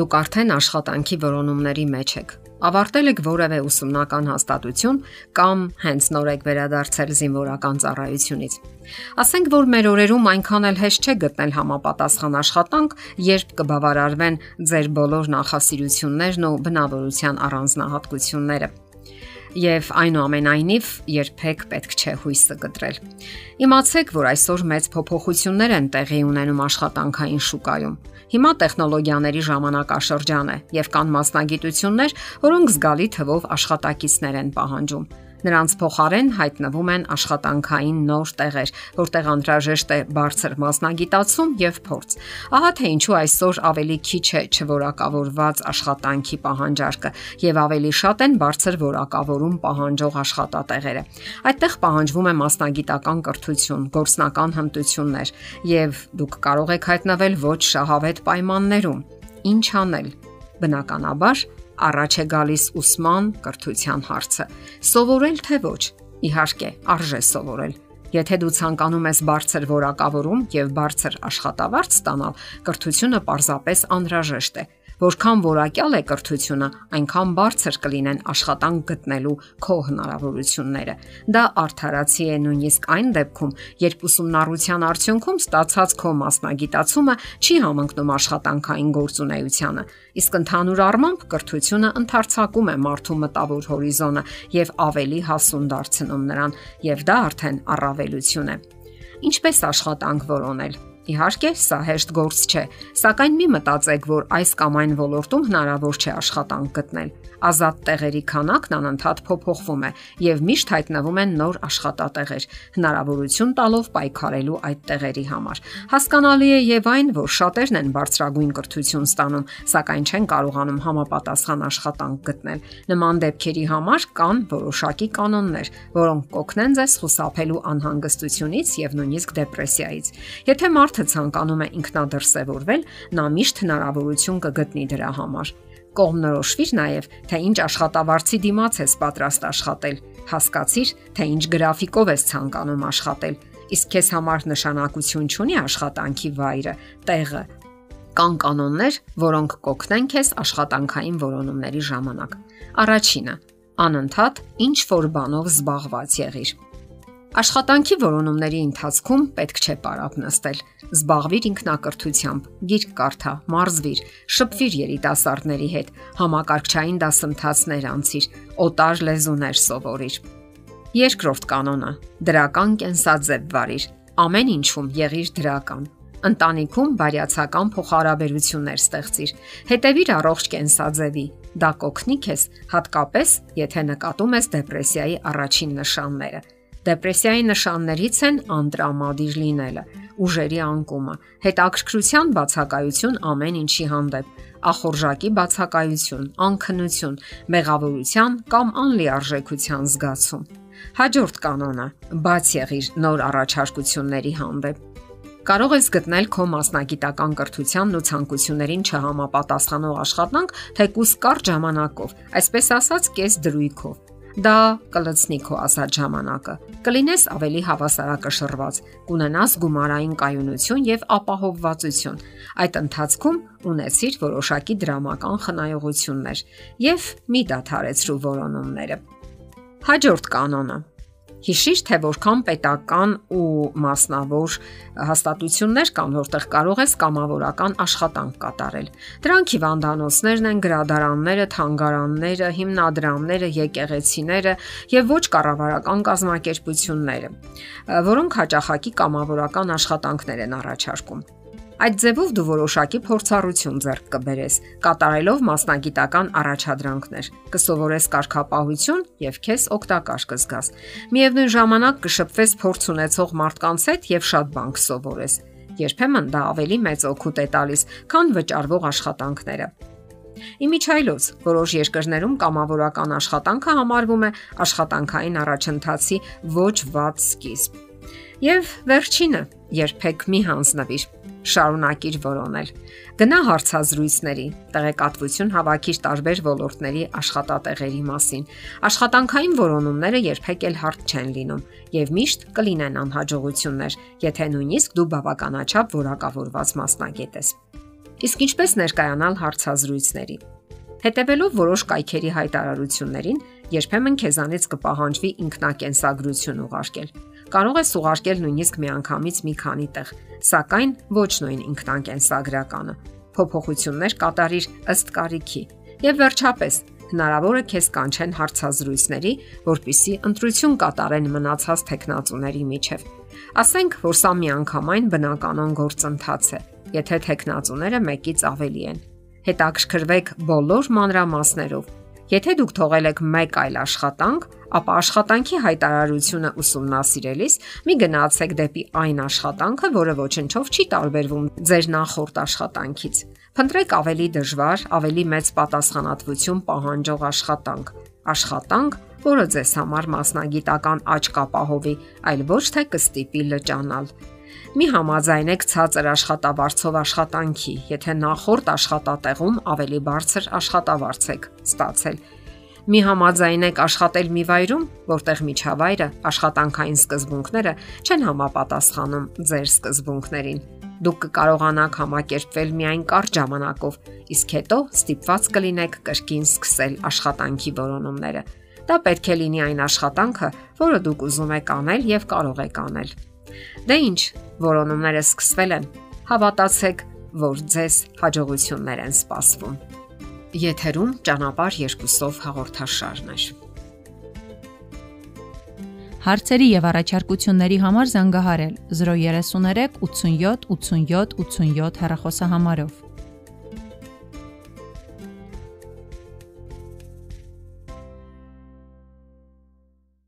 Դուք արդեն աշխատանքի որոնումների մեջ եք։ Ավարտել եք որևէ ուսումնական հաստատություն կամ հենց նոր եք վերադարձել զինվորական ծառայությունից։ Ասենք որ մեր օրերում այնքան էլ հեշտ չէ գտնել համապատասխան աշխատանք, երբ կբավարարվեն ձեր բոլոր նախասիրություններն ու բնավորության առանձնահատկությունները եւ այնուամենայնիվ երբեք պետք չէ հույսը կտրել։ Իմացեք, որ այսօր մեծ փոփոխություններ են տեղի ունենում աշխատանքային շուկայում։ Հիմա տեխնոլոգիաների ժամանակաշրջան է եւ կան մասնագիտություններ, որոնք զգալի թվով աշխատակիցներ են պահանջում։ Նրանց փոխարեն հայտնվում են աշխատանքային նոր տեղեր, որտեղ անհրաժեշտ է բարձր մասնագիտացում եւ փորձ։ Ահա թե ինչու այսօր ավելի քիչ է չորակավորված աշխատանքի պահանջարկը եւ ավելի շատ են բարձր որակավորում պահանջող աշխատատեղերը։ Այդտեղ պահանջվում է մասնագիտական կրթություն, գործնական հմտություններ եւ դուք կարող եք հայտնվել ոչ շահավետ պայմաններում։ Ինչ անել։ Բնականաբար առաջ է գալիս ուսման կրթության հարցը։ Սովորել թե ոչ։ Իհարկե, արժե սովորել։ Եթե դու ցանկանում ես բարձր որակավորում եւ բարձր աշխատավարձ ստանալ, կրթությունը պարզապես անհրաժեշտ է։ Որքան որակյալ է կրթությունը, այնքան բարձր կլինեն աշխատանք գտնելու քո հնարավորությունները։ Դա արդարացի է նույնիսկ այն դեպքում, երբ ուսումնառության արդյունքում ստացած քո մասնագիտացումը չի համընկնում աշխատանքային գործունեությանը։ Իսկ ընդհանուր առմամբ կրթությունը ընդարձակում է մարդու մտավոր հորիզոնը եւ ավելի հասուն դարձնում նրան, եւ դա արդեն առավելություն է։ Ինչպես աշխատանք որոնել Իհարկե, սա հեշտ գործ չէ, սակայն մի մտածեք, որ այս կամ այն ոլորտում հնարավոր չէ աշխատանք գտնել ազատ տեղերի քանակն անընդհատ փոփոխվում է եւ միշտ հայտնվում են նոր աշխատատեղեր, հնարավորություն տալով պայքարելու այդ տեղերի համար։ Հասկանալի է եւ այն, որ շատերն են բարձրագույն կրթություն ստանում, սակայն չեն կարողանում համապատասխան աշխատանք գտնել։ Նման դեպքերի համար կան որոշակի կանոններ, որոնք կօգնեն ձեզ խուսափելու անհանգստությունից եւ նույնիսկ դեպրեսիայից։ Եթե մարդը ցանկանում է ինքնադրսևորվել, նա միշտ հնարավորություն կգտնի դրա համար կողմնորոշվիր նաև, թե ինչ աշխատավարձի դիմաց ես պատրաստ աշխատել։ Հասկացիր, թե ինչ գրաֆիկով ես ցանկանում աշխատել։ Իսկ քեզ համար նշանակություն ունի աշխատանքի վայրը, տեղը։ Կան կանոններ, որոնք կօգնեն քեզ աշխատանքային որոնումների ժամանակ։ Առաջինը՝ անընդհատ ինչ որ բանով զբաղված եղիր Աշխատանքի որոնումների ընթացքում պետք չէ պարապ նստել։ Զբաղվիր ինքնակրթությամբ, գիրք կարդա, մարզվիր, շփվիր երիտասարդների հետ, համակարգչային դասընթացներ անցիր, օտար լեզուներ սովորիր։ Երկրորդ կանոնը՝ դրական կենսաձև վարիր։ Ամեն ինչում եղիր դրական։ Ընտանիքում բարյացակամ փոխհարաբերություններ ստեղծիր։ Հետևիր առողջ կենսաձևի։ Դա կօգնի քեզ, հատկապես եթե նկատում ես դեպրեսիայի առաջին նշանները Դեպրեսիայի նշաններից են անտրամադիր լինելը, ուժերի անկումը, հետաքրքրության բացակայություն ամեն ինչի հանդեպ, ախորժակի բացակայություն, անքնություն, մեղավորության կամ անլիարժեքության զգացում։ Հաջորդ կանոնը՝ բաց եղիր նոր առաջարկությունների հանդեպ։ Կարող ես գտնել քո մասնագիտական կրթությանն ու ցանկություններին չհամապատասխանող աշխատանք թեկուս կարճ ժամանակով, այսպես ասած, կես դրույքով Դա կլցնի քո ասած ժամանակը։ Կլինես ավելի հավասարակշռված, կունենաս գումարային կայունություն եւ ապահովվածություն։ Այդ ընթացքում ունեցիր որոշակի դրամական խնայողություններ եւ մի դադարեցրու որոնումները։ Հաջորդ կանոնը Հիշիր, թե որքան պետական ու մասնավոր հաստատություններ կան, որտեղ կարող ես կամավորական աշխատանք կատարել։ Դրանք հիվանդանոցներն են, գրադարանները, թանգարանները, հիմնադրամները, եկեղեցիները եւ ոչ կառավարական կազմակերպությունները, որոնք հաճախակի կամավորական աշխատանքներ են առաջարկում։ Այդ ձևով դու որոշակի փորձառություն ձեռք կբերես, կատարելով մասնագիտական առաջադրանքներ, կսովորես կարգապահություն եւ քեզ օգտակար կզգաս։ Միևնույն ժամանակ կշփվես փորձ ունեցող մարդկանց հետ եւ շատ բան կսովորես։ Երբեմն դա ավելի մեծ օգուտ է տալիս, քան վճարվող աշխատանքները։ Իմիջայլոց որոշ երկրներում կամավորական աշխատանքը համարվում է աշխատանքային առաջընթացի ոչ ված սկիզբ։ Եվ վերջինը, երբեք մի հանձնվիր շարունակիր որոնել։ Գնա հարցազրույցների, տեղեկատվություն հավաքիր տարբեր ոլորտների աշխատատեղերի մասին։ Աշխատանքային որոնումները երբեք էլ հարթ չեն լինում եւ միշտ կլինեն անհաջողություններ, եթե նույնիսկ դու բավականաչափ որակավորված մասնագետ ես։ Իսկ ինչպես ներկայանալ հարցազրույցների։ Հետևելով որոշ կայքերի հայտարարություններին, երբեմն քեզանից կպահանջվի ինքնակենսագրություն ուղարկել։ Կարող ես ուղարկել նույնիսկ միանգամից մի քանի տեղ, սակայն ոչ նույն ինքնակենսագրականը։ Փոփոխություններ կատարիր ըստ կարիքի։ Եվ վերջապես, հնարավոր է քեզ կանչեն հարցազրույցների, որpիսի ընտրություն կատարեն մնացած տեխնացուների միջև։ Ասենք, որ սա միանգամայն բնականon գործընթաց է, եթե տեխնացուները մեկից ավելի են։ Հետաքրքրվեք բոլոր մանրամասներով Եթե դուք թողել եք մեկ այլ աշխատանք, ապա աշխատանքի հայտարարությունը ուսումնասիրելիս մի գնացեք դեպի այն աշխատանքը, որը ոչնչով չի տարբերվում ձեր նախորդ աշխատանքից։ Փնտրեք ավելի դժվար, ավելի մեծ պատասխանատվություն պահանջող աշխատանք։ Աշխատանք, որը ձեզ համար մասնագիտական աճ կապահովի, այլ ոչ թե կստիպի լճանալ։ Մի համաձայնեք ցածր աշխատավարձով աշխատանքի, եթե նախորդ աշխատատեղում ավելի բարձր աշխատավարձ եք ստացել։ Մի համաձայնեք աշխատել մի վայրում, որտեղ միջավայրը, աշխատանքային սկզբունքները չեն համապատասխանում ձեր սկզբունքներին։ Դուք կկարողանաք համակերպվել միայն կարճ ժամանակով, իսկ հետո ստիպված կլինեք կրկին սկսել աշխատանքի որոնումները։ Դա պետք է լինի այն աշխատանքը, որը դուք ուզում եք անել եւ կարող եք անել։ Դե ինչ, որոնումները սկսվել են։ Հավատացեք, որ ձեզ հաջողություններ են սպասվում։ Եթերում ճանապարհ երկուսով հաղորդաշարն է։ Հարցերի եւ առաջարկությունների համար զանգահարել 033 87 87 87 հեռախոսահամարով։